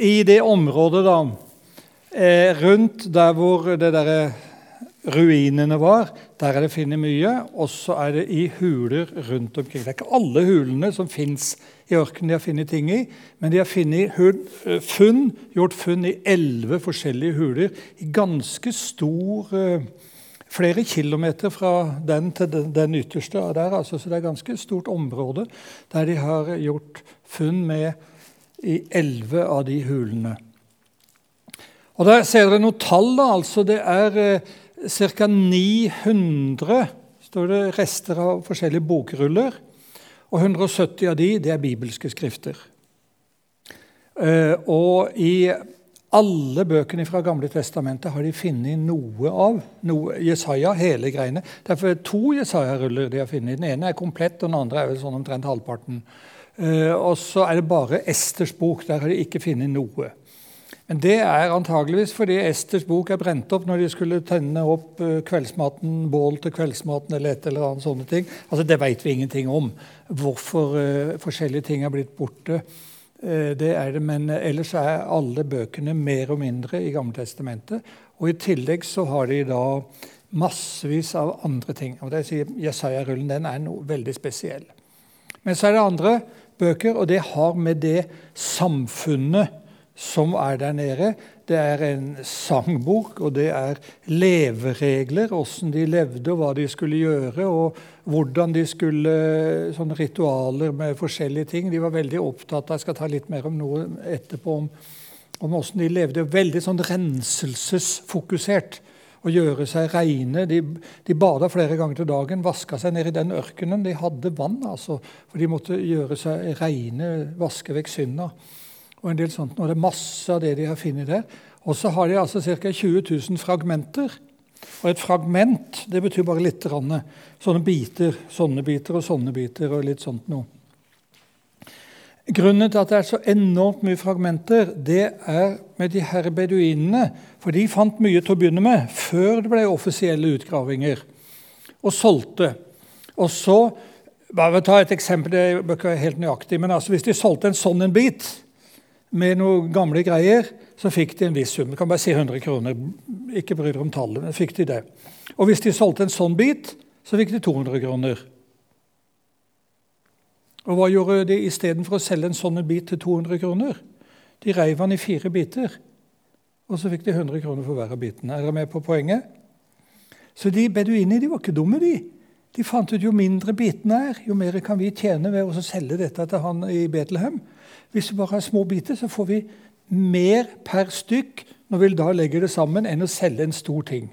I det området da, eh, rundt der hvor det der ruinene var, der er det funnet mye. Og så er det i huler rundt omkring. Det er ikke alle hulene som fins i ørkenen de har funnet ting i, men de har eh, funn, gjort funn i elleve forskjellige huler i ganske stor eh, Flere kilometer fra den til den, den ytterste. der, altså, Så det er ganske stort område der de har gjort funn med i elleve av de hulene. Og Der ser dere noen tall. altså Det er eh, ca. 900 står det, rester av forskjellige bokruller. Og 170 av de, det er bibelske skrifter. Eh, og i alle bøkene fra Gamle testamentet har de funnet noe av. Noe, Jesaja, hele greiene. Derfor er det to Jesaja-ruller de har funnet. Den ene er komplett, og den andre er vel sånn omtrent halvparten. Uh, og så er det bare Esters bok. Der har de ikke funnet noe. Men det er antageligvis fordi Esters bok er brent opp når de skulle tenne opp uh, kveldsmaten, bål til kveldsmaten eller et eller annet sånne ting. Altså, Det vet vi ingenting om, hvorfor uh, forskjellige ting er blitt borte. Det er det, Men ellers er alle bøkene mer og mindre i Gammeltestamentet. Og i tillegg så har de da massevis av andre ting. Og det sier Jesaja-rullen den er noe veldig spesiell. Men så er det andre bøker, og det har med det samfunnet som er der nede. Det er en sangbok, og det er leveregler, åssen de levde, og hva de skulle gjøre, og hvordan de skulle Sånne ritualer med forskjellige ting. De var veldig opptatt av Jeg skal ta litt mer om noe etterpå om, om åssen de levde. Veldig sånn renselsesfokusert å gjøre seg reine. De, de bada flere ganger til dagen, vaska seg ned i den ørkenen. De hadde vann, altså, for de måtte gjøre seg reine, vaske vekk synda. Og en del sånt. Og det er masse av det de har funnet der. Og så har de altså ca. 20 000 fragmenter. Og et fragment det betyr bare litt. Sånne biter, sånne biter og sånne biter og litt sånt noe. Grunnen til at det er så enormt mye fragmenter, det er med de her beduinene. For de fant mye til å begynne med, før det ble offisielle utgravinger, og solgte. Og så, bare ta et eksempel, det er ikke helt nøyaktig, men altså, Hvis de solgte en sånn en bit med noen gamle greier, så fikk de en viss sum. Du kan bare si 100 kroner. Ikke bry deg om tallet, men fikk de det. Og hvis de solgte en sånn bit, så fikk de 200 kroner. Og hva gjorde de istedenfor å selge en sånn bit til 200 kroner? De reiv den i fire biter, og så fikk de 100 kroner for hver av bitene. Er dere med på poenget? Så de beduinene de var ikke dumme, de. De fant ut jo mindre bitene er, jo mer kan vi tjene ved å selge dette til han i Betlehem. Hvis vi bare har små biter, så får vi mer per stykk når vi da legger det sammen, enn å selge en stor ting.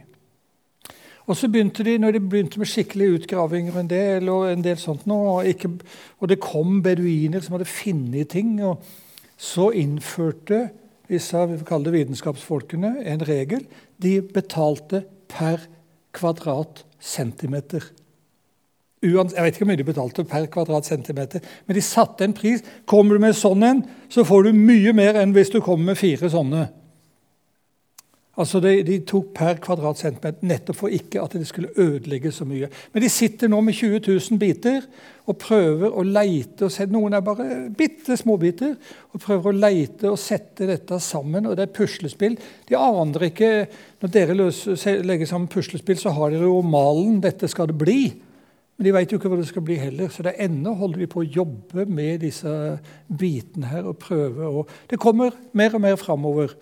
Og så begynte de, når de begynte med skikkelige utgravinger en del, og en del sånt nå, og, ikke, og, det kom beduiner som hadde funnet ting, og så innførte disse vi kaller det vitenskapsfolkene en regel. De betalte per kvadratcentimeter. Jeg vet ikke hvor mye de betalte per kvadratcentimeter, men de satte en pris. Kommer du med sånn en, så får du mye mer enn hvis du kommer med fire sånne. Altså de, de, tok per kvadratcentimeter nettopp for ikke at det skulle ødelegge så mye. Men de sitter nå med 20 000 biter og prøver å leite og sette, Noen er bare bitte små biter. Og prøver å leite og sette dette sammen. Og det er puslespill. De aner ikke Når dere løser, legger sammen puslespill, så har dere jo malen. Dette skal det bli. Men de vet jo ikke hva det skal bli heller. Så det ennå holder de på å jobbe med disse bitene her og prøve. å det kommer mer og mer framover.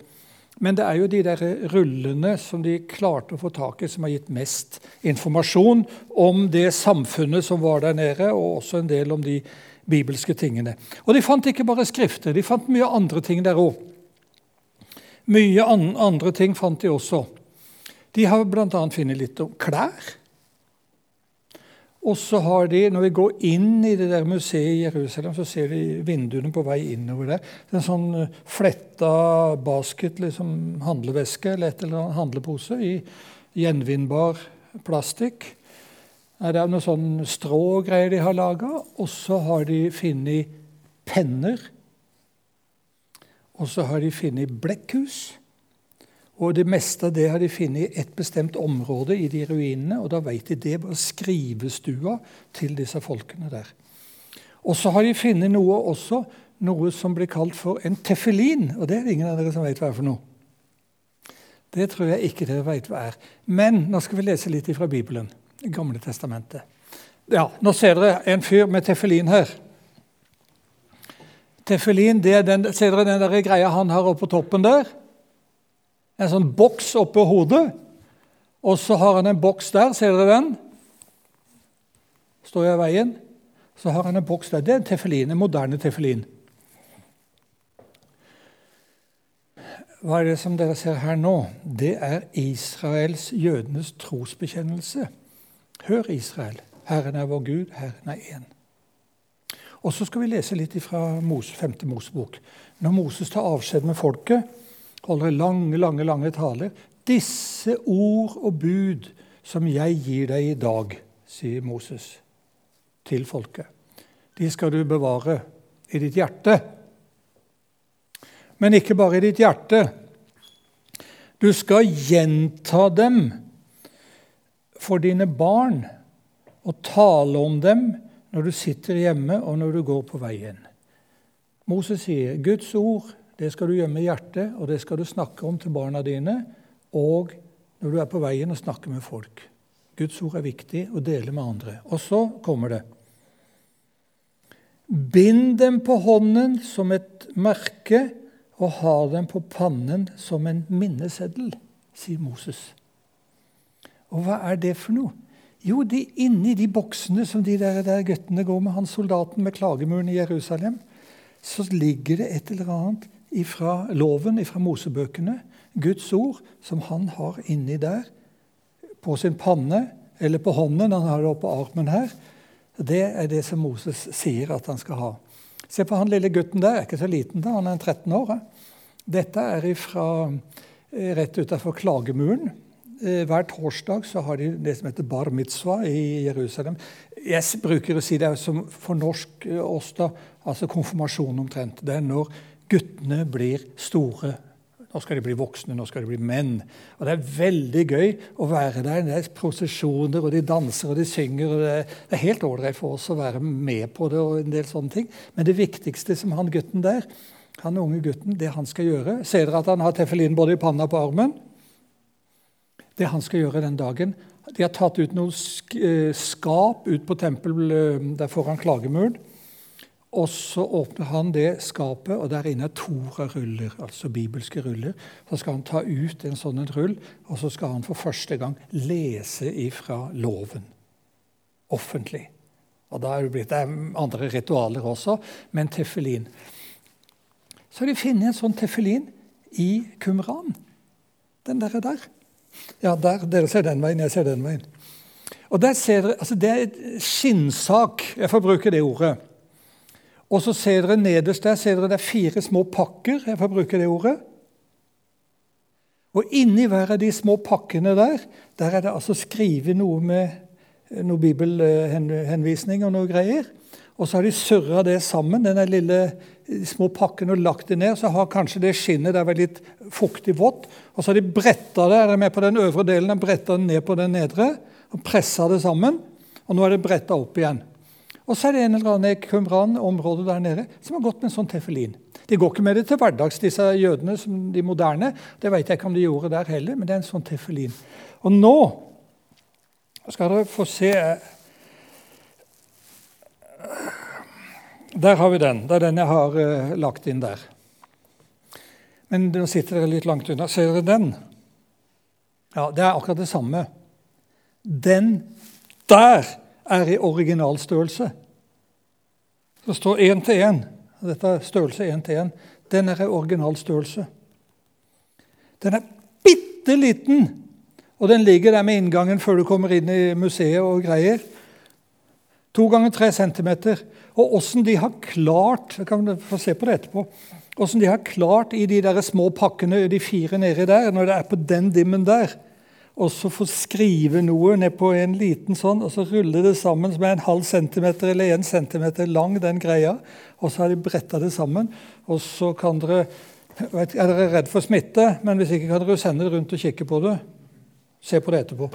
Men det er jo de der rullene som de klarte å få tak i, som har gitt mest informasjon om det samfunnet som var der nede, og også en del om de bibelske tingene. Og de fant ikke bare skrifter, de fant mye andre ting der òg. Mye andre ting fant de også. De har bl.a. funnet litt om klær. Og så har de, Når vi går inn i det der museet i Jerusalem, så ser vi vinduene på vei innover der. Det er en sånn eh, fletta basket, liksom handleveske eller et eller annet handlepose i gjenvinnbar plastikk. Det er noe sånn strågreier de har laga. Og så har de funnet penner. Og så har de funnet blekkhus. Og Det meste av det har de funnet i et bestemt område i de ruinene. og Da vet de det var skrivestua til disse folkene der. Og så har de funnet noe også noe som blir kalt for en tefillin. Og det er det ingen av dere som vet hva er for noe. Det tror jeg ikke dere vet hva er. Men nå skal vi lese litt fra Bibelen. Det gamle testamentet. Ja, Nå ser dere en fyr med tefillin her. Tefillin, det er den, Ser dere den der greia han har oppe på toppen der? En sånn boks oppå hodet. Og så har han en boks der. Ser dere den? Står jeg i veien? Så har han en boks der. Det er en tefelin, en moderne tefelin. Hva er det som dere ser her nå? Det er Israels, jødenes trosbekjennelse. Hør, Israel. Herren er vår Gud, Herren er én. Og så skal vi lese litt fra Mose, 5. Mosebok. Når Moses tar avskjed med folket, holder lange, lange, lange taler. Disse ord og bud som jeg gir deg i dag, sier Moses til folket. De skal du bevare i ditt hjerte. Men ikke bare i ditt hjerte. Du skal gjenta dem for dine barn og tale om dem når du sitter hjemme og når du går på veien. Moses sier Guds ord det skal du gjemme i hjertet, og det skal du snakke om til barna dine og når du er på veien og snakker med folk. Guds ord er viktig å dele med andre. Og så kommer det. Bind dem på hånden som et merke og ha dem på pannen som en minneseddel, sier Moses. Og hva er det for noe? Jo, de inni de boksene som de der, der guttene går med, han soldaten med klagemuren i Jerusalem, så ligger det et eller annet fra loven, ifra Mosebøkene, Guds ord, som han har inni der, på sin panne eller på hånden. Han har det oppå armen her. Det er det som Moses sier at han skal ha. Se på han lille gutten der. er ikke så liten, da, han er 13 år. Dette er ifra, eh, rett utafor klagemuren. Eh, hver torsdag så har de det som heter bar mitzvah i Jerusalem. Jeg bruker å si det som for norsk eh, oss, da, altså konfirmasjon omtrent. Det er når guttene blir store. Nå skal de bli voksne, nå skal de bli menn. Og Det er veldig gøy å være der. Det er prosesjoner, og de danser og de synger. og Det er helt ålreit for oss å være med på det. og en del sånne ting. Men det viktigste som han gutten der, han unge gutten, det han skal gjøre Ser dere at han har teffelin både i panna og på armen? det han skal gjøre den dagen. De har tatt ut noe eh, skap ut på tempel eh, der foran klagemuren. Og så åpner han det skapet, og der inne er Tora-ruller, altså bibelske ruller. Så skal han ta ut en sånn rull, og så skal han for første gang lese ifra loven. Offentlig. Og da er det blitt det er andre ritualer også, men teffelin. Så har de funnet en sånn teffelin i Kumran. Den der. der. Ja, der, dere ser den veien, jeg ser den veien. Og der ser dere, altså Det er skinnsak, jeg får bruke det ordet. Og så ser dere nederst der ser dere det er fire små pakker, jeg får bruke det ordet. Og inni hver av de små pakkene der der er det altså skrevet noe med noen bibelhenvisning og noe greier. Og så har de surra det sammen, denne lille små pakken, og lagt det ned. Så har kanskje det skinnet der vært litt fuktig vått. Og så har de bretta det er det med på den øvre delen, de bretta den ned på den nedre og pressa det sammen. Og nå er det bretta opp igjen. Og så er det en eller annen Qumran-område der nede som har gått med en sånn teffelin. De går ikke med det til hverdags, disse jødene, som de moderne. Det vet jeg ikke om de gjorde der heller, men det er en sånn teffelin. Og nå skal dere få se der har vi den. Det er den jeg har uh, lagt inn der. Men nå sitter dere litt langt unna. Ser dere den? Ja, Det er akkurat det samme. Den der er i originalstørrelse. Det står én til én. Dette er størrelse én til én. Den er i originalstørrelse. Den er bitte liten, og den ligger der med inngangen før du kommer inn i museet og greier. To ganger tre centimeter. Og åssen de har klart jeg kan få se på det etterpå, hvordan de har klart i de der små pakkene, de fire nedi der, når det er på den dimmen der, og så få skrive noe ned på en liten sånn, og så rulle det sammen som er en halv centimeter eller en centimeter lang, den greia. Og så har de bretta det sammen. Og så kan dere vet, Er dere redd for smitte? Men hvis ikke kan dere sende det rundt og kikke på det. Se på det etterpå.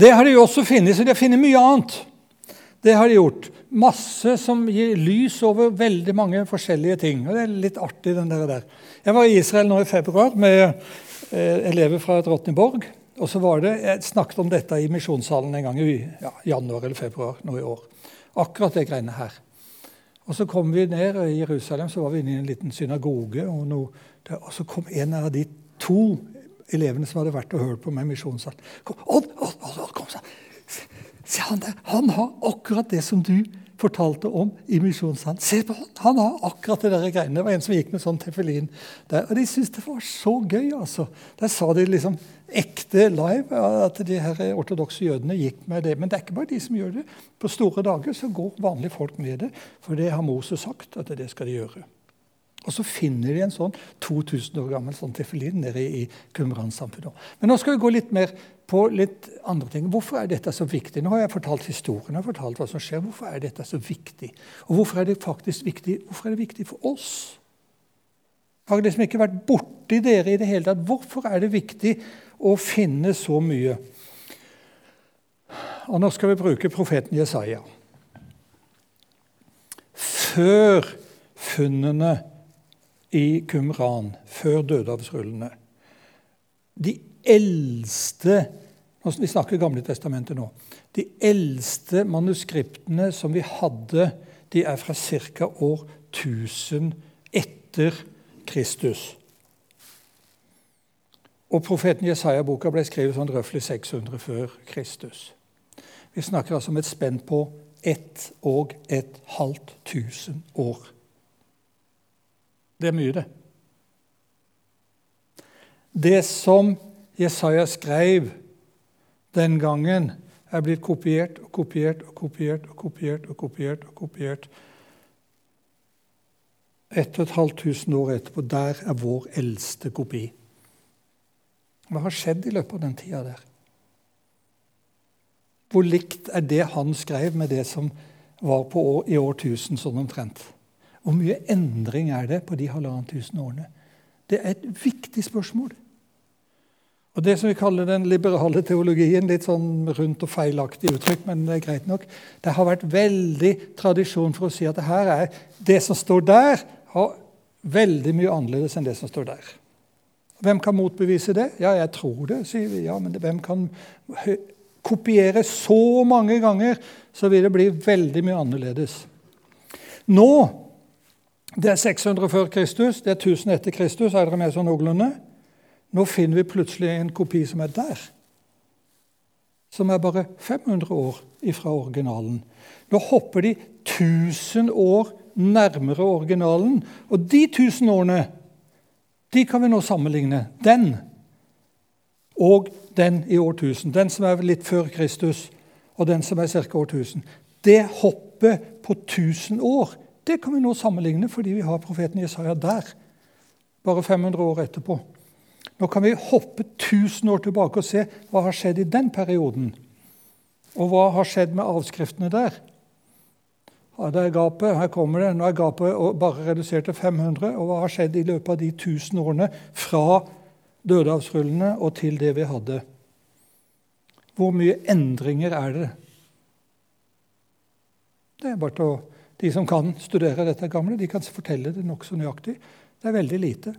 Det har de også funnet, så de har funnet mye annet. Det har de gjort. Masse som gir lys over veldig mange forskjellige ting. og Det er litt artig, den der. Jeg var i Israel nå i februar med eh, elever fra Drottningborg. Og så var det, Jeg snakket om dette i misjonssalen en gang i ja, januar eller februar nå i år. Akkurat det greiene her. Og Så kom vi ned i Jerusalem, så var vi inne i en liten synagoge. Og, noe, og så kom en av de to elevene som hadde vært og hørt på meg i misjonssalen. Odd, Odd, Odd, kom, sa Se han der, han har akkurat det som du fortalte om i misjonssalen. Se på han, han har akkurat det der greiene. Det var en som gikk med sånn tefillin der. Og de syntes det var så gøy, altså. Der sa de liksom ekte live at de her ortodokse jødene gikk med det. Men det er ikke bare de som gjør det. På store dager så går vanlige folk med det, for det har Moses sagt at det skal de gjøre. Og så finner de en sånn 2000 år gammel sånn tefillin nede i Qumran-samfunnet. Men nå skal vi gå litt mer på litt andre ting. Hvorfor er dette så viktig? Nå har jeg fortalt historien, jeg har fortalt hva som skjer. Hvorfor er dette så viktig? Og hvorfor er det faktisk viktig, hvorfor er det viktig for oss? Jeg har liksom ikke vært borti dere i det hele tatt. Hvorfor er det viktig å finne så mye? Og Nå skal vi bruke profeten Jesaja. Før funnene i Qumran, før dødehavsrullene De eldste Vi snakker Gamle testamentet nå. De eldste manuskriptene som vi hadde, de er fra ca. år 1000 etter Kristus. Og profeten Jesaja-boka ble skrevet sånn røftlig 600 før Kristus. Vi snakker altså om et spenn på ett og et halvt tusen år. Det er mye, det. Det som Jesaja skrev den gangen, er blitt kopiert og kopiert og kopiert og kopiert og kopiert. og kopiert. Ett og et halvt tusen år etterpå, der er vår eldste kopi. Hva har skjedd i løpet av den tida der? Hvor likt er det han skrev, med det som var år, i årtusen sånn omtrent? Hvor mye endring er det på de halvannet tusen årene? Det er et viktig spørsmål. Og Det som vi kaller den liberale teologien, litt sånn rundt og feilaktig uttrykk, men det er greit nok, det har vært veldig tradisjon for å si at det her er det som står der, har veldig mye annerledes enn det som står der. Hvem kan motbevise det? Ja, jeg tror det, sier vi. Ja, Men hvem kan kopiere så mange ganger, så vil det bli veldig mye annerledes. Nå det er 600 før Kristus, det er 1000 etter Kristus. Er dere med sånn noenlunde? Nå finner vi plutselig en kopi som er der. Som er bare 500 år ifra originalen. Nå hopper de 1000 år nærmere originalen. Og de 1000 årene de kan vi nå sammenligne. Den og den i årtusen. Den som er litt før Kristus, og den som er ca. årtusen. Det hoppet på 1000 år det kan vi nå sammenligne fordi vi har profeten Jesaja der. Bare 500 år etterpå. Nå kan vi hoppe 1000 år tilbake og se hva har skjedd i den perioden. Og hva har skjedd med avskriftene der? Ja, det er gapet. Her kommer det. Nå er gapet bare redusert til 500. Og hva har skjedd i løpet av de 1000 årene fra dødehavsrullene og til det vi hadde? Hvor mye endringer er det? Det er bare til å, De som kan studere dette gamle, de kan fortelle det nokså nøyaktig. Det er veldig lite.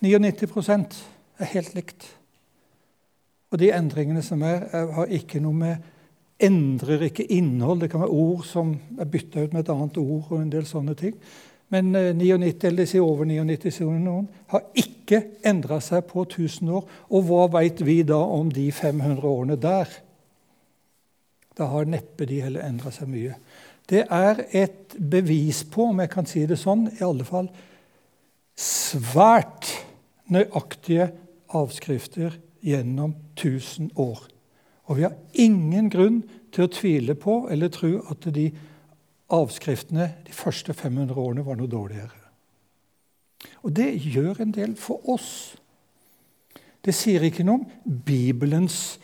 99% er helt likt. Og de endringene som er, har ikke noe med Endrer ikke innhold. Det kan være ord som er bytta ut med et annet ord. og en del sånne ting. Men 99, eller eller si over 99 noen, har ikke endra seg på 1000 år. Og hva veit vi da om de 500 årene der? Da har neppe de heller endra seg mye. Det er et bevis på, om jeg kan si det sånn, i alle fall svært nøyaktige avskrifter gjennom 1000 år. Og vi har ingen grunn til å tvile på eller tro at de avskriftene de første 500 årene var noe dårligere. Og det gjør en del for oss. Det sier ikke noe om Bibelens,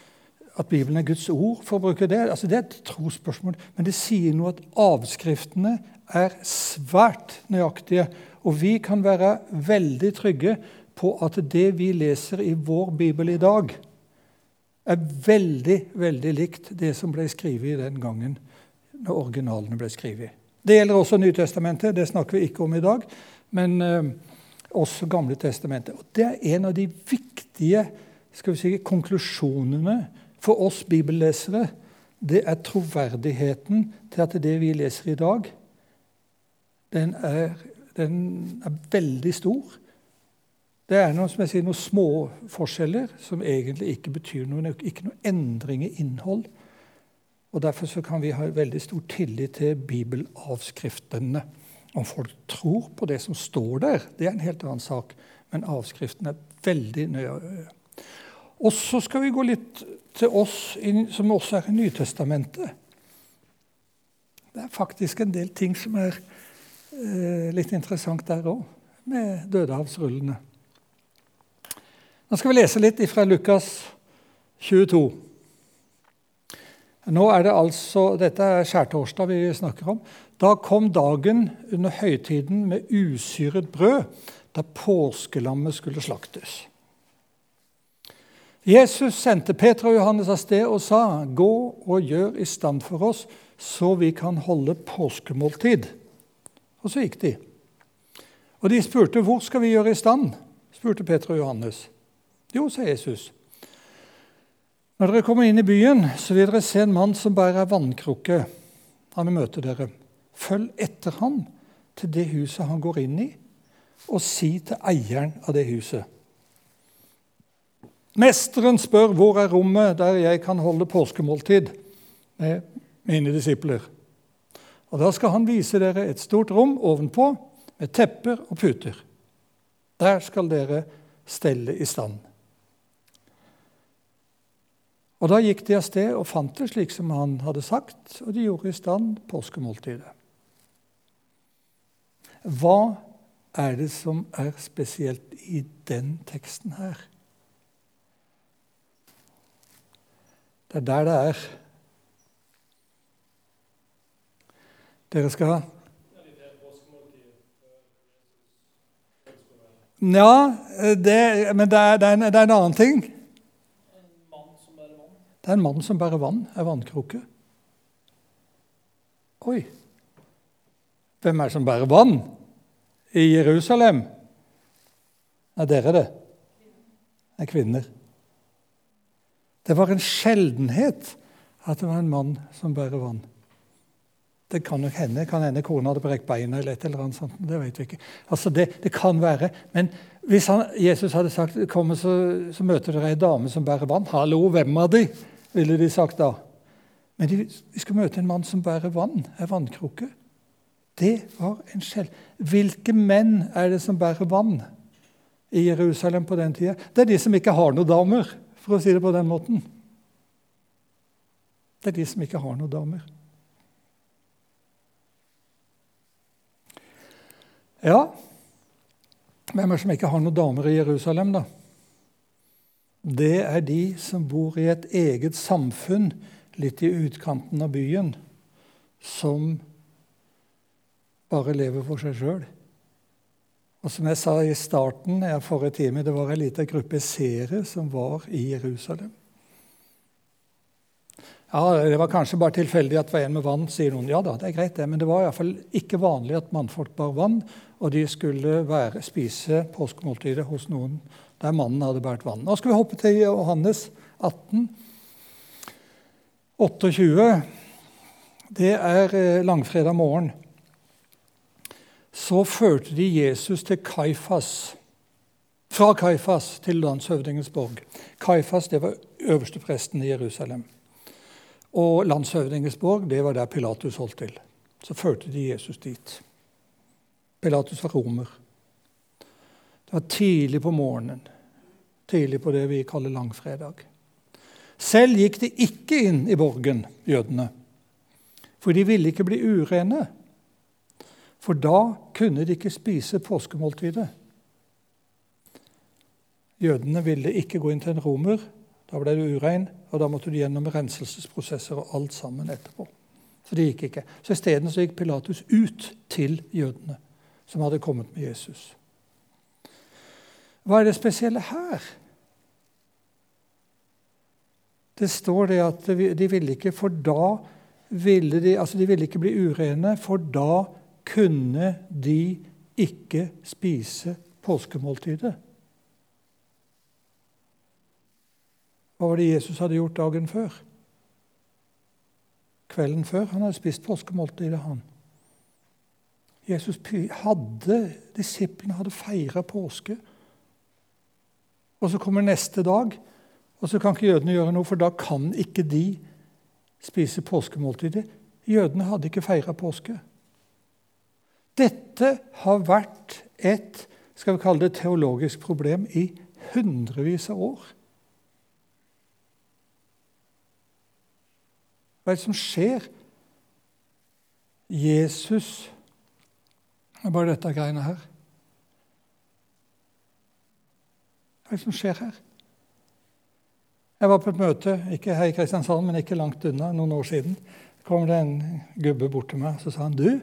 at Bibelen er Guds ord, for å bruke det. Altså, det er et trosspørsmål. Men det sier noe at avskriftene er svært nøyaktige. Og vi kan være veldig trygge på at det vi leser i vår bibel i dag, er veldig veldig likt det som ble skrevet den gangen når originalene ble skrevet. Det gjelder også Nytestamentet, det snakker vi ikke om i dag, men eh, også Gamle testamentet. Og Det er en av de viktige skal vi si, konklusjonene for oss bibellesere. Det er troverdigheten til at det vi leser i dag, den er, den er veldig stor. Det er noe, som jeg sier, noen små forskjeller som egentlig ikke betyr noe, ikke noe endring i innhold. Og Derfor kan vi ha veldig stor tillit til bibelavskriftene. Om folk tror på det som står der, det er en helt annen sak. Men avskriften er veldig nøye. Og så skal vi gå litt til oss som også er i Nytestamentet. Det er faktisk en del ting som er eh, litt interessant der òg, med dødehavsrullene. Nå skal vi lese litt fra Lukas 22. Nå er det altså, Dette er skjærtorsdag vi snakker om. Da kom dagen under høytiden med usyret brød, da påskelammet skulle slaktes. Jesus sendte Peter og Johannes av sted og sa, 'Gå og gjør i stand for oss, så vi kan holde påskemåltid.' Og så gikk de. Og de spurte, 'Hvor skal vi gjøre i stand?' spurte Peter og Johannes. Jo, sa Jesus. Når dere kommer inn i byen, så vil dere se en mann som bærer ei vannkrukke. Han vil møte dere. Følg etter ham til det huset han går inn i, og si til eieren av det huset. Mesteren spør hvor er rommet der jeg kan holde påskemåltid med mine disipler. Og Da skal han vise dere et stort rom ovenpå med tepper og puter. Der skal dere stelle i stand. Og Da gikk de av sted og fant det slik som han hadde sagt, og de gjorde i stand påskemåltidet. Hva er det som er spesielt i den teksten her? Det er der det er. Dere skal ha Ja, men det er, det er, en, det er en annen ting. Det er en mann som bærer vann, ei vannkrukke. Oi! Hvem er det som bærer vann i Jerusalem? Er dere det? Det er kvinner. Det var en sjeldenhet at det var en mann som bærer vann. Det kan nok hende kan hende kona hadde brekt beina eller et eller annet sånt. Det vet vi ikke. Altså det, det kan være. Men hvis han, Jesus hadde sagt kom så, så møter dere ei dame som bærer vann Hallo, hvem av de? ville de sagt da. Men de, de skal møte en mann som bærer vann, ei vannkrukke. Det var en skjell. Hvilke menn er det som bærer vann i Jerusalem på den tida? Det er de som ikke har noen damer, for å si det på den måten. Det er de som ikke har noen damer. Ja, hvem er det som ikke har noen damer i Jerusalem, da? det er de som bor i et eget samfunn litt i utkanten av byen, som bare lever for seg sjøl. Og som jeg sa i starten jeg forrige time, det var en liten gruppe seere som var i Jerusalem. Ja, Det var kanskje bare tilfeldig at det var en med vann, sier noen. Ja da, det er greit det, Men det var iallfall ikke vanlig at mannfolk bar vann, og de skulle være, spise påskemåltidet hos noen der mannen hadde båret vann. Nå skal vi hoppe til Johannes 18, 28. Det er eh, langfredag morgen. Så førte de Jesus til Kaifas. Fra Kaifas til landshøvdingens borg. Kaifas det var øverstepresten i Jerusalem. Og landshøvdingens borg det var der Pilatus holdt til. Så førte de Jesus dit. Pilatus var romer. Det var tidlig på morgenen, tidlig på det vi kaller langfredag. Selv gikk de ikke inn i borgen, jødene, for de ville ikke bli urene. For da kunne de ikke spise påskemåltidet. Jødene ville ikke gå inn til en romer. Da ble du urein, og da måtte du gjennom renselsesprosesser og alt sammen etterpå. Så det gikk ikke. Så Isteden gikk Pilatus ut til jødene som hadde kommet med Jesus. Hva er det spesielle her? Det står det at de ville ikke, for da ville de, altså de ville ikke bli urene, for da kunne de ikke spise påskemåltidet. Hva var det Jesus hadde gjort dagen før? Kvelden før. Han hadde spist påskemåltidet, han. Jesus hadde, Disiplene hadde feira påske. Og så kommer neste dag, og så kan ikke jødene gjøre noe, for da kan ikke de spise påskemåltidet. Jødene hadde ikke feira påske. Dette har vært et skal vi kalle det, teologisk problem i hundrevis av år. Hva er det som skjer? Jesus Det er Bare dette greiene her. Hva er det som skjer her? Jeg var på et møte ikke her i Kristiansand, men ikke langt unna, noen år siden. Kom det en gubbe bort til meg så sa han, du,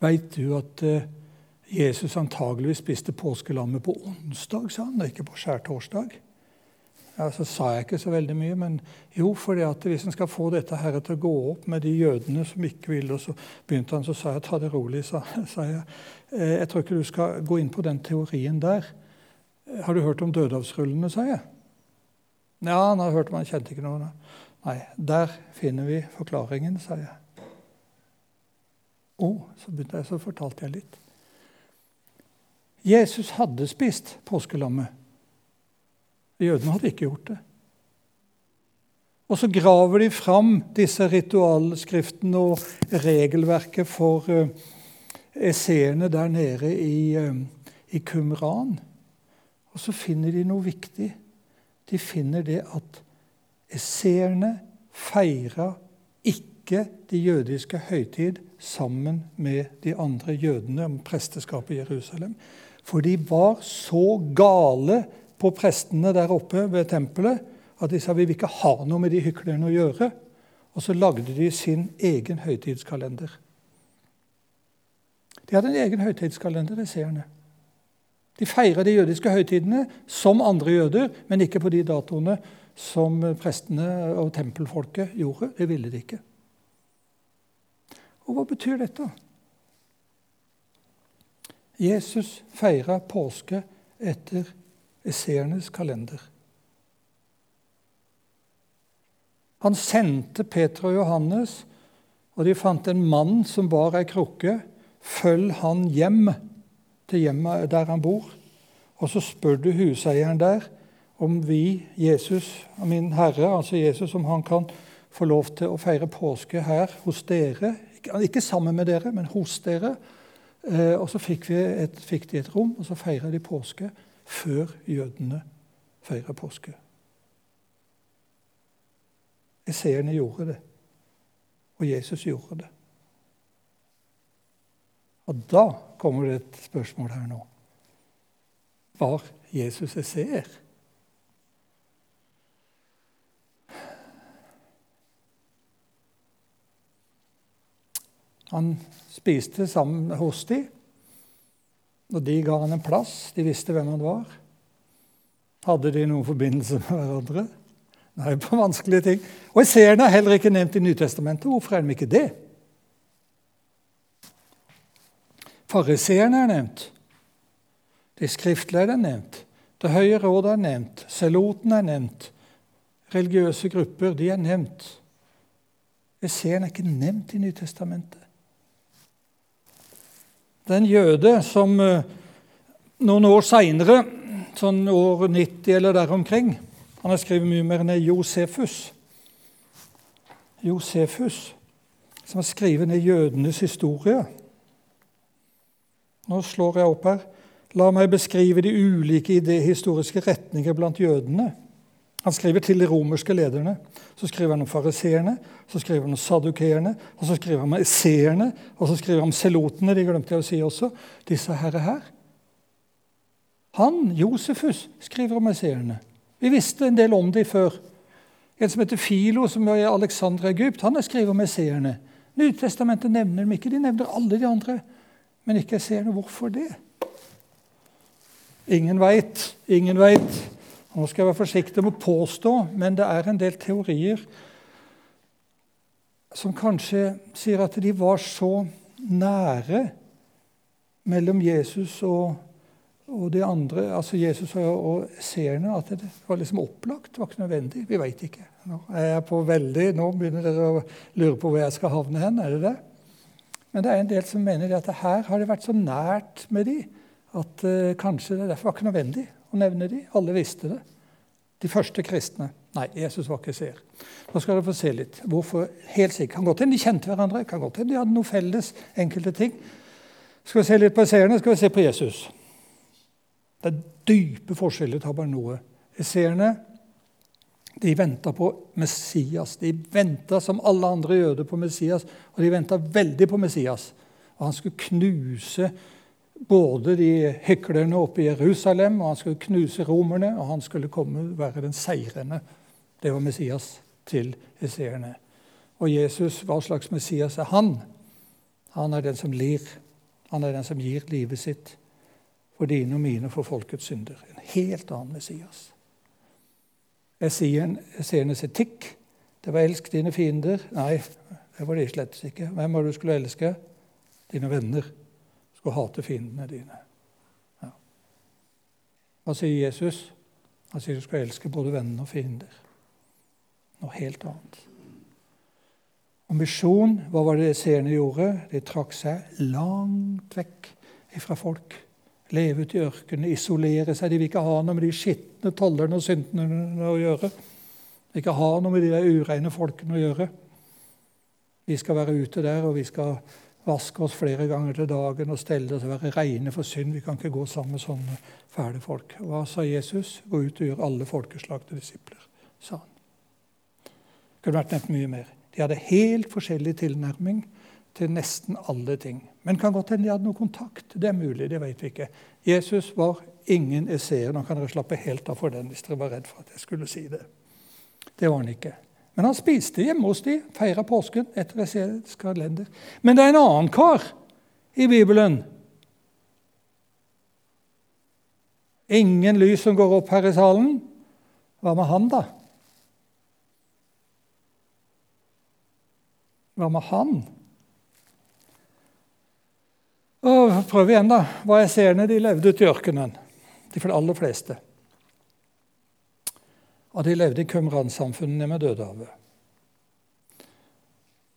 veit du at uh, Jesus antageligvis spiste påskelammet på onsdag, sa han, og ikke på skjærtorsdag? Ja, så sa jeg ikke så veldig mye, men jo, for hvis en skal få dette her til å gå opp med de jødene som ikke vil, og så begynte han, så sa jeg ta det rolig, sa, sa jeg. Eh, jeg tror ikke du skal gå inn på den teorien der. Har du hørt om dødehavsrullene, sa jeg. Ja, han har hørt, om han kjente ikke noe. Nei, der finner vi forklaringen, sa jeg. Oh, så jeg, så fortalte jeg litt. Jesus hadde spist påskelammet. Jødene hadde ikke gjort det. Og så graver de fram disse ritualskriftene og regelverket for esseene der nede i, uh, i Qumran. Og så finner de noe viktig. De finner det at esseerne feira ikke de jødiske høytid sammen med de andre jødene om presteskapet i Jerusalem. For de var så gale på prestene der oppe ved tempelet at de sa vi vil ikke ha noe med de hyklerne å gjøre. Og så lagde de sin egen høytidskalender. De hadde en egen høytidskalender, det seerne. De feira de jødiske høytidene som andre jøder, men ikke på de datoene som prestene og tempelfolket gjorde. Det ville de ikke. Og hva betyr dette? Jesus feira påske etter esseernes kalender. Han sendte Peter og Johannes, og de fant en mann som bar ei krukke. Følg han hjem til hjemmet der han bor. Og så spør du huseieren der om vi, Jesus, min Herre, altså Jesus, om han kan få lov til å feire påske her hos dere. Ikke sammen med dere, men hos dere. Eh, og så fikk, et, fikk de et rom, og så feira de påske før jødene feirer påske. Esseerne gjorde det, og Jesus gjorde det. Og da kommer det et spørsmål her nå. Var Jesus esseer? Han spiste sammen hos de, Og de ga han en plass. De visste hvem han var. Hadde de noen forbindelse med hverandre? Nei, på vanskelige ting. Og Eseren er heller ikke nevnt i Nytestamentet. Hvorfor er de ikke det? Fariseerne er nevnt. De skriftlærde er nevnt. Det høye rådet er nevnt. Seloten er nevnt. Religiøse grupper de er nevnt. Eseren er ikke nevnt i Nytestamentet. Det er en jøde som eh, noen år seinere, sånn år 90 eller der omkring Han har skrevet mye mer enn Josefus. Josefus, som har skrevet ned jødenes historie. Nå slår jeg opp her. La meg beskrive de ulike historiske retninger blant jødene. Han skriver til de romerske lederne. Så skriver han om fariseerne, så skriver han om sadukeerne, og så skriver han om esseerne, og så skriver han om selotene. de glemte jeg å si også, disse herre her. Han, Josefus, skriver om esseerne. Vi visste en del om dem før. En som heter Filo, som er i Alexandra Egypt, han har skriver om esseerne. Nytestamentet nevner dem ikke. De nevner alle de andre, men ikke esseerne. Hvorfor det? Ingen veit. Ingen veit. Nå skal jeg være forsiktig med å påstå, men det er en del teorier som kanskje sier at de var så nære mellom Jesus og, og de andre, altså Jesus og, og seerne, at det var liksom opplagt. Det var ikke nødvendig. Vi veit ikke. Nå veldig, nå begynner dere å lure på hvor jeg skal havne hen. er det det? Men det er en del som mener at her har det vært så nært med de at uh, kanskje det derfor var ikke nødvendig å nevne de. Alle visste det. De første kristne. Nei, Jesus var ikke seer. Nå skal dere få se litt. Hvorfor? Helt sikkert. Kan godt hende de kjente hverandre. Kan godt hende de hadde noe felles. enkelte ting. Skal vi se litt på seerne, skal vi se på Jesus. Det er dype forskjeller. tar bare noe. Seerne de venta på Messias. De venta som alle andre jøder på Messias, og de venta veldig på Messias. Og han skulle knuse både de heklerne oppe i Jerusalem, og han skulle knuse romerne, og han skulle komme være den seirende. Det var Messias til heseerne. Og Jesus, hva slags Messias er han? Han er den som lir. Han er den som gir livet sitt for dine og mine, for folkets synder. En helt annen Messias. Esseernes etikk det var 'elsk dine fiender'. Nei, det var de slett ikke. Hvem var det du skulle elske? Dine venner skal hate fiendene dine. Ja. Hva sier Jesus? Han sier du skal elske både venner og fiender. Noe helt annet. Og misjon, hva var det seerne gjorde? De trakk seg langt vekk fra folk. Leve ute i ørkenen, isolere seg. De vil ikke ha noe med de skitne tollerne og syndene å gjøre. De vil ikke ha noe med de ureine folkene å gjøre. Vi skal være ute der, og vi skal vaske oss flere ganger til dagen og stelle oss og være reine for synd. Vi kan ikke gå sammen med sånne fæle folk. Hva sa Jesus? Gå ut og gjør alle folkeslag til disipler, sa han. Det kunne vært nevnt mye mer. De hadde helt forskjellig tilnærming til nesten alle ting. Men kan godt hende de hadde noe kontakt. Det er mulig, det vet vi ikke. Jesus var ingen esseer. Nå kan dere slappe helt av for den hvis dere var redd for at jeg skulle si det. Det var han ikke. Men han spiste hjemme hos de, feira påsken etter esaisk kalender. Men det er en annen kar i Bibelen. Ingen lys som går opp her i salen. Hva med han, da? Hva med han? Og prøv igjen, da. Hva er seerne? De levde ute i ørkenen, de aller fleste. Og de levde i Qumran-samfunnene med Dødehavet.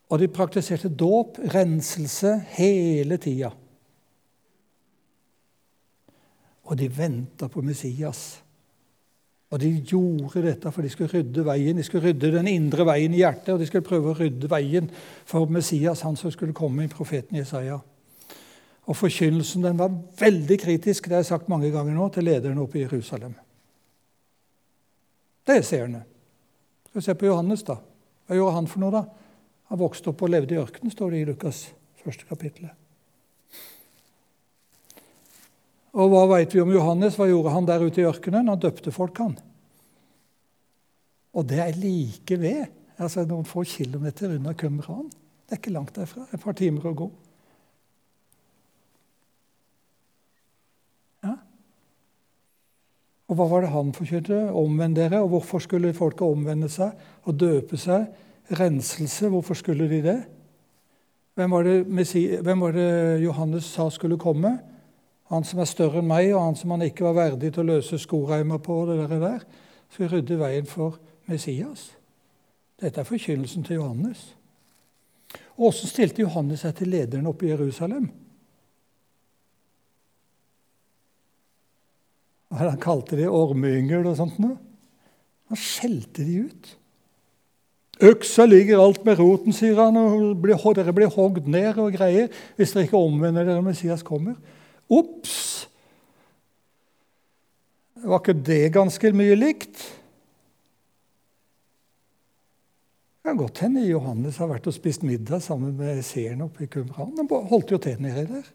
Og de praktiserte dåp, renselse, hele tida. Og de venta på Messias. Og de gjorde dette for de skulle rydde veien. De skulle rydde den indre veien i hjertet, og de skulle prøve å rydde veien for Messias, han som skulle komme i profeten Jesaja. Og Forkynnelsen den var veldig kritisk det har jeg sagt mange ganger nå, til lederne oppe i Jerusalem. Det er seerne. Skal vi se på Johannes, da. Hva gjorde han for noe, da? Han vokste opp og levde i ørkenen, står det i Lukas første kapittel. Og hva veit vi om Johannes? Hva gjorde han der ute i ørkenen? Han døpte folk, han. Og det er like ved. altså Noen få kilometer unna Qumran. Det er ikke langt derfra. Et par timer å gå. Og hva var det han forkynte? Omvend dere. Og hvorfor skulle folket omvende seg og døpe seg? Renselse, hvorfor skulle de det? Hvem var det, hvem var det Johannes sa skulle komme? Han som er større enn meg, og han som han ikke var verdig til å løse skoreimer på. det der, der. Skal rydde veien for Messias. Dette er forkynnelsen til Johannes. Og Hvordan stilte Johannes seg til lederen oppe i Jerusalem? Han kalte de ormeyngel og sånt noe. Han skjelte de ut. Øksa ligger alt med roten, sier han, og dere blir hogd ned og greier hvis dere ikke omvender dere når Messias kommer. Ops! Var ikke det ganske mye likt? Det kan godt hende Johannes har vært og spist middag sammen med seeren oppe i Kumran. Han holdt jo til nedi der.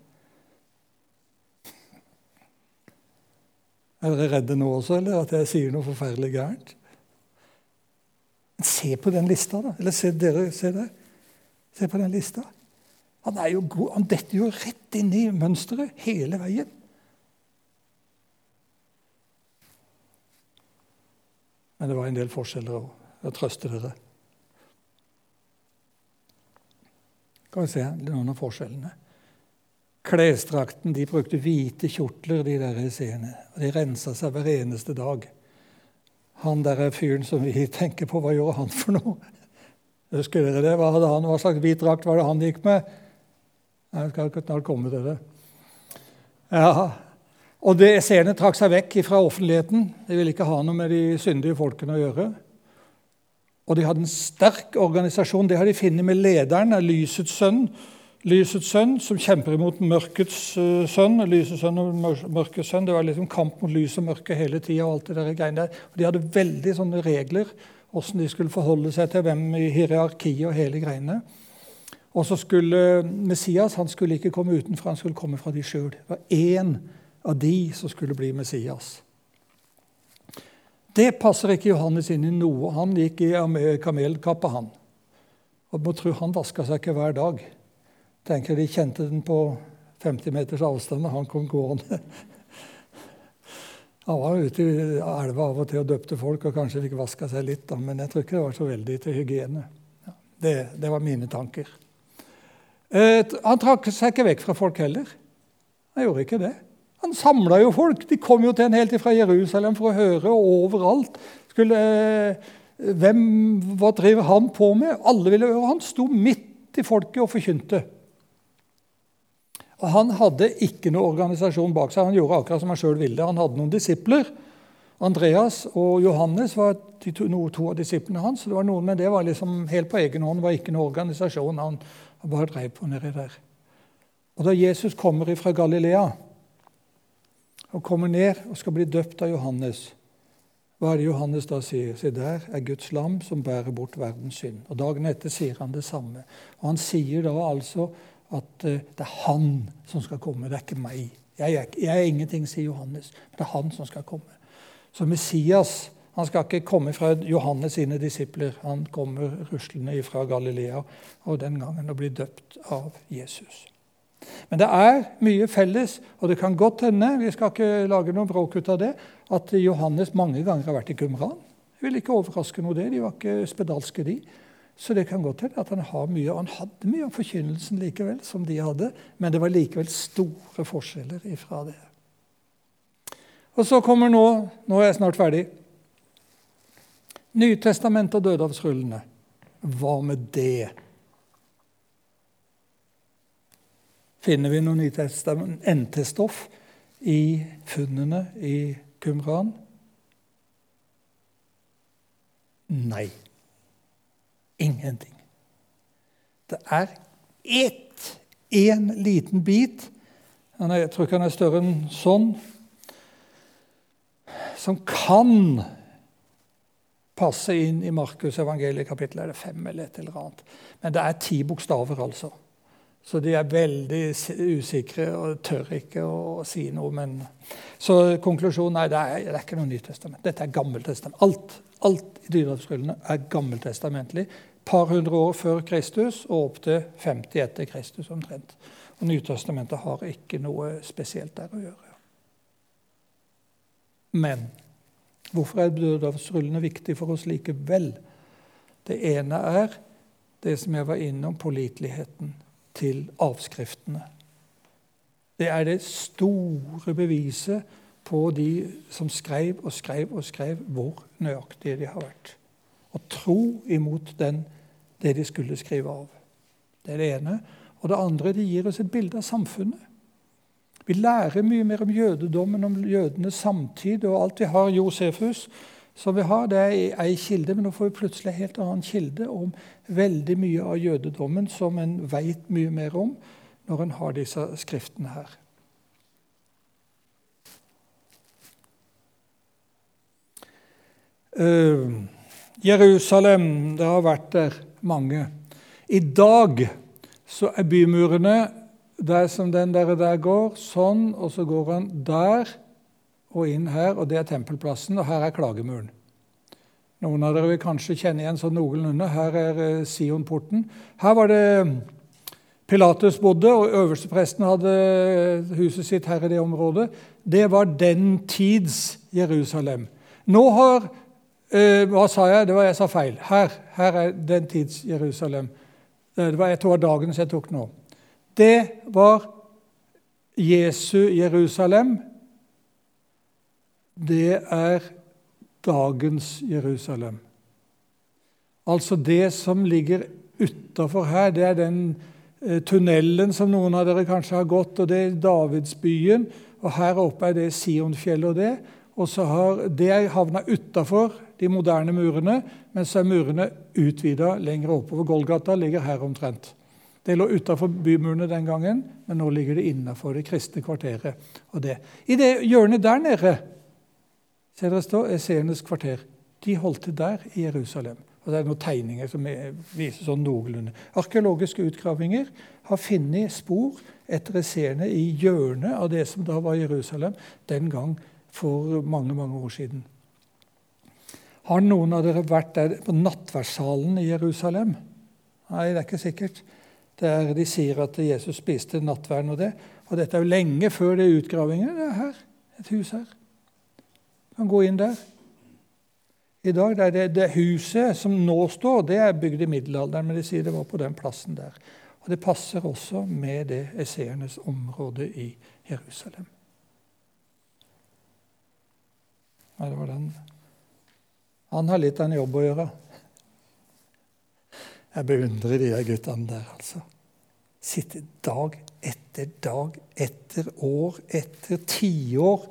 Er dere redde nå også, eller at jeg sier noe forferdelig gærent? Se på den lista, da. Eller se dere, se der. Se på den lista. Han, er jo god. han detter jo rett inn i mønsteret hele veien. Men det var en del forskjeller òg. Jeg trøster dere. Skal vi se noen av forskjellene. Klesdrakten De brukte hvite kjortler, de der seerne. Og de rensa seg hver eneste dag. Han der fyren som vi tenker på, hva gjorde han for noe? Husker dere det? Hva, hadde han, hva slags hvit drakt var det han gikk med? Jeg skal snart komme til det. Ja, og det Seerne trakk seg vekk fra offentligheten. De ville ikke ha noe med de syndige folkene å gjøre. Og de hadde en sterk organisasjon. Det har de funnet med lederen, lysets sønn, lysets sønn, som kjemper imot mørkets uh, sønn. Lysets sønn og mørkets sønn. Det var liksom kamp mot lys og mørke hele tida. De hadde veldig sånne regler hvordan de skulle forholde seg til hvem i hierarkiet og hele greiene. Og så skulle Messias han skulle ikke komme utenfra, han skulle komme fra de sjøl. Det var én av de som skulle bli Messias. Det passer ikke Johannes inn i noe. Han gikk i kamelkappa, han. Og må tro han vaska seg ikke hver dag tenker De kjente den på 50 meters avstand da han kom gående. Han var ute i elva av og til og døpte folk og kanskje fikk vaska seg litt, da, men jeg tror ikke det var så veldig til hygiene. Ja, det, det, var mine tanker. Eh, han trakk seg ikke vekk fra folk heller. Han gjorde ikke det. Han samla jo folk. De kom jo til en helt fra Jerusalem for å høre, og overalt. Skulle, eh, hvem, hva driver han på med? Alle ville høre. Han sto midt i folket og forkynte. Og Han hadde ikke noe organisasjon bak seg. Han gjorde akkurat som han sjøl ville. Han hadde noen disipler. Andreas og Johannes var to, no, to, av disiplene hans. det var noen, Men det var liksom helt på egen hånd. Det var ikke noen organisasjon. Han bare drev på nedi der. Og Da Jesus kommer fra Galilea og kommer ned og skal bli døpt av Johannes, hva er det Johannes da sier? Se, der er Guds lam som bærer bort verdens synd. Og Dagen etter sier han det samme. Og Han sier da altså at eh, det er han som skal komme, det er ikke meg. Jeg er, jeg er ingenting, sier Johannes, men det er han som skal komme. Så Messias han skal ikke komme fra Johannes sine disipler. Han kommer ruslende fra Galilea og den gangen og blir døpt av Jesus. Men det er mye felles, og det kan godt hende vi skal ikke lage noe bråk ut av det, at Johannes mange ganger har vært i Kumran. Det vil ikke overraske noe, det. De var ikke spedalske, de. Så det kan godt hende at han har mye, han hadde mye av forkynnelsen likevel, som de hadde, men det var likevel store forskjeller ifra det. Og så kommer nå Nå er jeg snart ferdig. Nytestamentet og dødehavsrullene. Hva med det? Finner vi noe NT-stoff i funnene i Kumran? Nei. Ingenting. Det er ett, én liten bit Jeg tror ikke han er større enn sånn. Som kan passe inn i Markus evangeliet kapittel er det fem eller et eller annet. Men det er ti bokstaver, altså. Så de er veldig usikre og tør ikke å si noe. Men... Så konklusjonen er det er, det er ikke noe Nytestament. Dette er Gammeltestament. Alt, alt i dyrehavsrullene er gammeltestamentlig par hundre år før Kristus og opp til 50 etter Kristus omtrent. Og Nytestamentet har ikke noe spesielt der å gjøre. Men hvorfor er dødehavsrullene viktig for oss likevel? Det ene er det som jeg var innom, påliteligheten til avskriftene. Det er det store beviset på de som skrev og skrev og skrev, hvor nøyaktige de har vært. Og tro imot den det de skulle skrive av. Det er det ene. Og det andre det gir oss et bilde av samfunnet. Vi lærer mye mer om jødedommen, om jødenes samtid og alt vi har. Josefus, som vi har, det i ei kilde, men nå får vi plutselig en helt annen kilde om veldig mye av jødedommen som en veit mye mer om når en har disse skriftene her. Uh, Jerusalem, det har vært der mange. I dag så er bymurene der som den der, der går, sånn, og så går han der og inn her, og det er tempelplassen, og her er klagemuren. Noen av dere vil kanskje kjenne igjen sånn noenlunde. Her er eh, Sionporten. Her var det Pilatus bodde, og øverstepresten hadde eh, huset sitt her i det området. Det var den tids Jerusalem. Nå har Eh, hva sa jeg? Det var jeg sa feil. Her, her er den tids Jerusalem. Det var et år dagens jeg tok nå. Det var Jesu Jerusalem. Det er dagens Jerusalem. Altså det som ligger utafor her, det er den eh, tunnelen som noen av dere kanskje har gått, og det er Davidsbyen. Og her oppe er det Sionfjellet og det. Og så har det havna utafor de moderne murene, men så er murene utvida lenger oppover. Golgata ligger her omtrent. Det lå utafor bymurene den gangen, men nå ligger det innafor det kristne kvarteret. Og det. I det hjørnet der nede ser dere stå, Esenes kvarter. De holdt til der i Jerusalem. Og Det er noen tegninger som viser sånn noenlunde. Arkeologiske utgravinger har funnet spor etter Esene i hjørnet av det som da var Jerusalem den gang for mange, mange år siden. Har noen av dere vært der på nattverdssalen i Jerusalem? Nei, det er ikke sikkert. Der de sier at Jesus spiste nattverden og det. Og dette er jo lenge før det er utgravinger. Det er her. Et hus her. Kan gå inn der. I dag er det, det huset som nå står, det er bygd i middelalderen, men de sier det var på den plassen der. Og Det passer også med det esseernes område i Jerusalem. Ja, det var den. Han har litt av en jobb å gjøre. Jeg beundrer de guttene der, altså. Sitte dag etter dag etter år etter tiår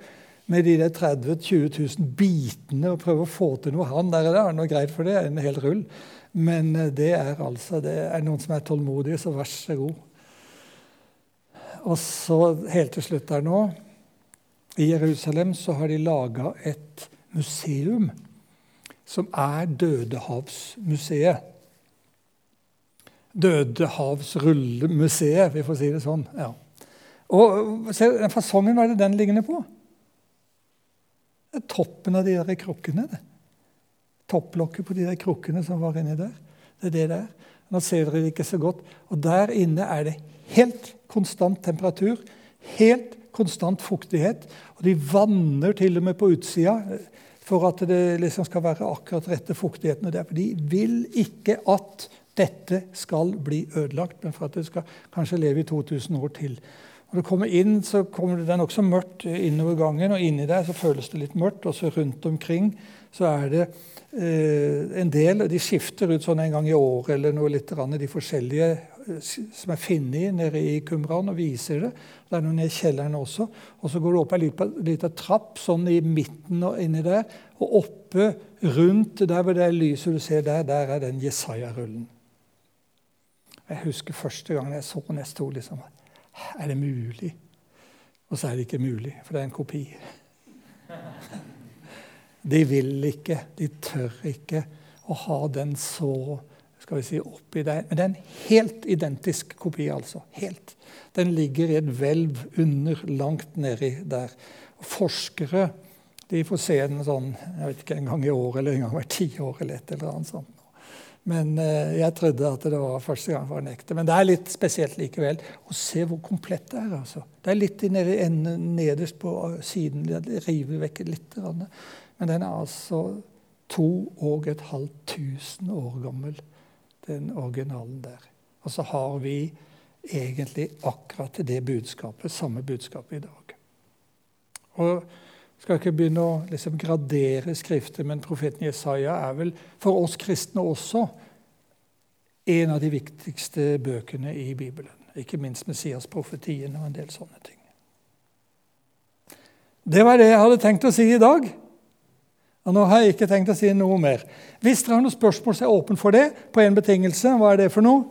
med de der 30 000-20 000 bitene og prøve å få til noe. Han der er noe greit for det, en hel rull. Men eh, det er altså det er noen som er tålmodige, så vær så god. Og så helt til slutt der nå I Jerusalem så har de laga et museum som er Dødehavsmuseet. Dødehavsrullemuseet, vi får si det sånn. ja. Og se, Fasongen, hva er det den liggende på? Det er toppen av de der krukkene. det. Topplokket på de der krukkene som var inni der. Det er det der. Nå ser dere det ikke så godt. Og der inne er det helt konstant temperatur. Helt konstant fuktighet. Og de vanner til og med på utsida for at det liksom skal være akkurat rette fuktigheten. For de vil ikke at dette skal bli ødelagt, men for at det skal kanskje leve i 2000 år til. Når du kommer inn, så kommer det, det nokså mørkt innover gangen, og inni der så føles det litt mørkt. Og så rundt omkring så er det eh, en del De skifter ut sånn en gang i året eller noe litt, de forskjellige eh, som er funnet nede i Kumran, og viser det. Det er noen i kjelleren også. Og så går du opp ei lita trapp sånn i midten og inni der. Og oppe rundt der hvor det er lyset du ser der, der er den Jesaja-rullen. Jeg husker første gang jeg så den, jeg sto liksom er det mulig? Og så er det ikke mulig, for det er en kopi. De vil ikke, de tør ikke å ha den så skal vi si, oppi der. Men det er en helt identisk kopi, altså. Helt. Den ligger i et hvelv under, langt nedi der. Forskere de får se den sånn jeg vet ikke, en gang i år eller en gang hvert tiår eller et eller annet sånt. Men eh, jeg trodde at det var første gang for en ekte. Men det er litt spesielt likevel å se hvor komplett det er. altså. Det er litt nede, nederst på siden. Det river vekk litt. Men den er altså to og et halvt tusen år gammel, den originalen der. Og så har vi egentlig akkurat det budskapet, samme budskapet i dag. Og skal ikke begynne å liksom gradere skriften, men profeten Jesaja er vel for oss kristne også en av de viktigste bøkene i Bibelen. Ikke minst Messias-profetien og en del sånne ting. Det var det jeg hadde tenkt å si i dag. Og nå har jeg ikke tenkt å si noe mer. Hvis dere har noen spørsmål, så er jeg åpen for det på én betingelse. Hva er det for noe?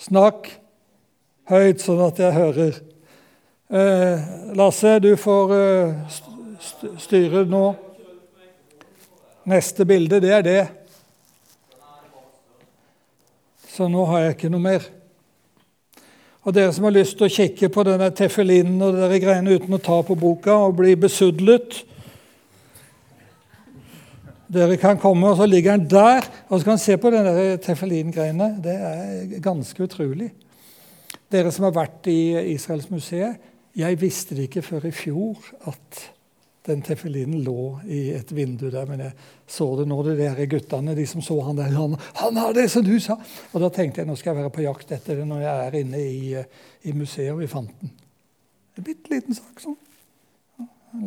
Snakk høyt, sånn at jeg hører. Eh, Lasse, du får eh, styre nå. Neste bilde, det er det. Så nå har jeg ikke noe mer. Og dere som har lyst til å kikke på denne teffelinen og de greiene uten å ta på boka og bli besudlet Dere kan komme, og så ligger den der, og så kan se på denne teffelin-greiene. Det er ganske utrolig. Dere som har vært i Israelsmuseet, jeg visste det ikke før i fjor at Den tefillinen lå i et vindu der, men jeg så det nå, de der guttene de som så han der. Han, han har det som du sa! Og da tenkte jeg nå skal jeg være på jakt etter det når jeg er inne i, i museet, og vi fant den. En bitte liten sak sånn.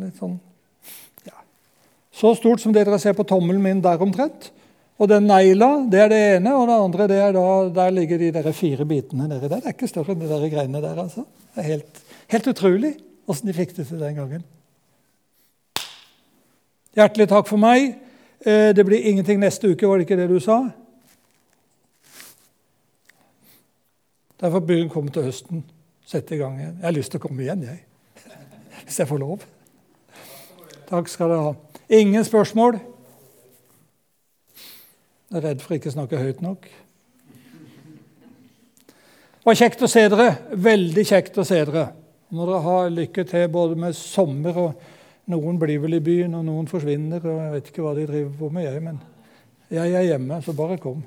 Litt sånn ja. Så stort som det dere ser på tommelen min der omtrent. Og den negla, det er det ene, og det andre det er da, der ligger de der fire bitene nedi der. Det er ikke større enn de der greiene der. altså. Det er helt, helt utrolig åssen de fikk det til den gangen. Hjertelig takk for meg. Eh, det blir ingenting neste uke, var det ikke det du sa? Derfor bør hun komme til høsten. Sette i gang igjen. Jeg har lyst til å komme igjen, jeg. Hvis jeg får lov. Takk skal dere ha. Ingen spørsmål? Jeg er redd for ikke å snakke høyt nok. Det var kjekt å se dere. Veldig kjekt å se dere. Må dere ha lykke til både med sommer og noen blir vel i byen, og noen forsvinner. og Jeg vet ikke hva de driver på med, jeg, men jeg er hjemme, så bare kom.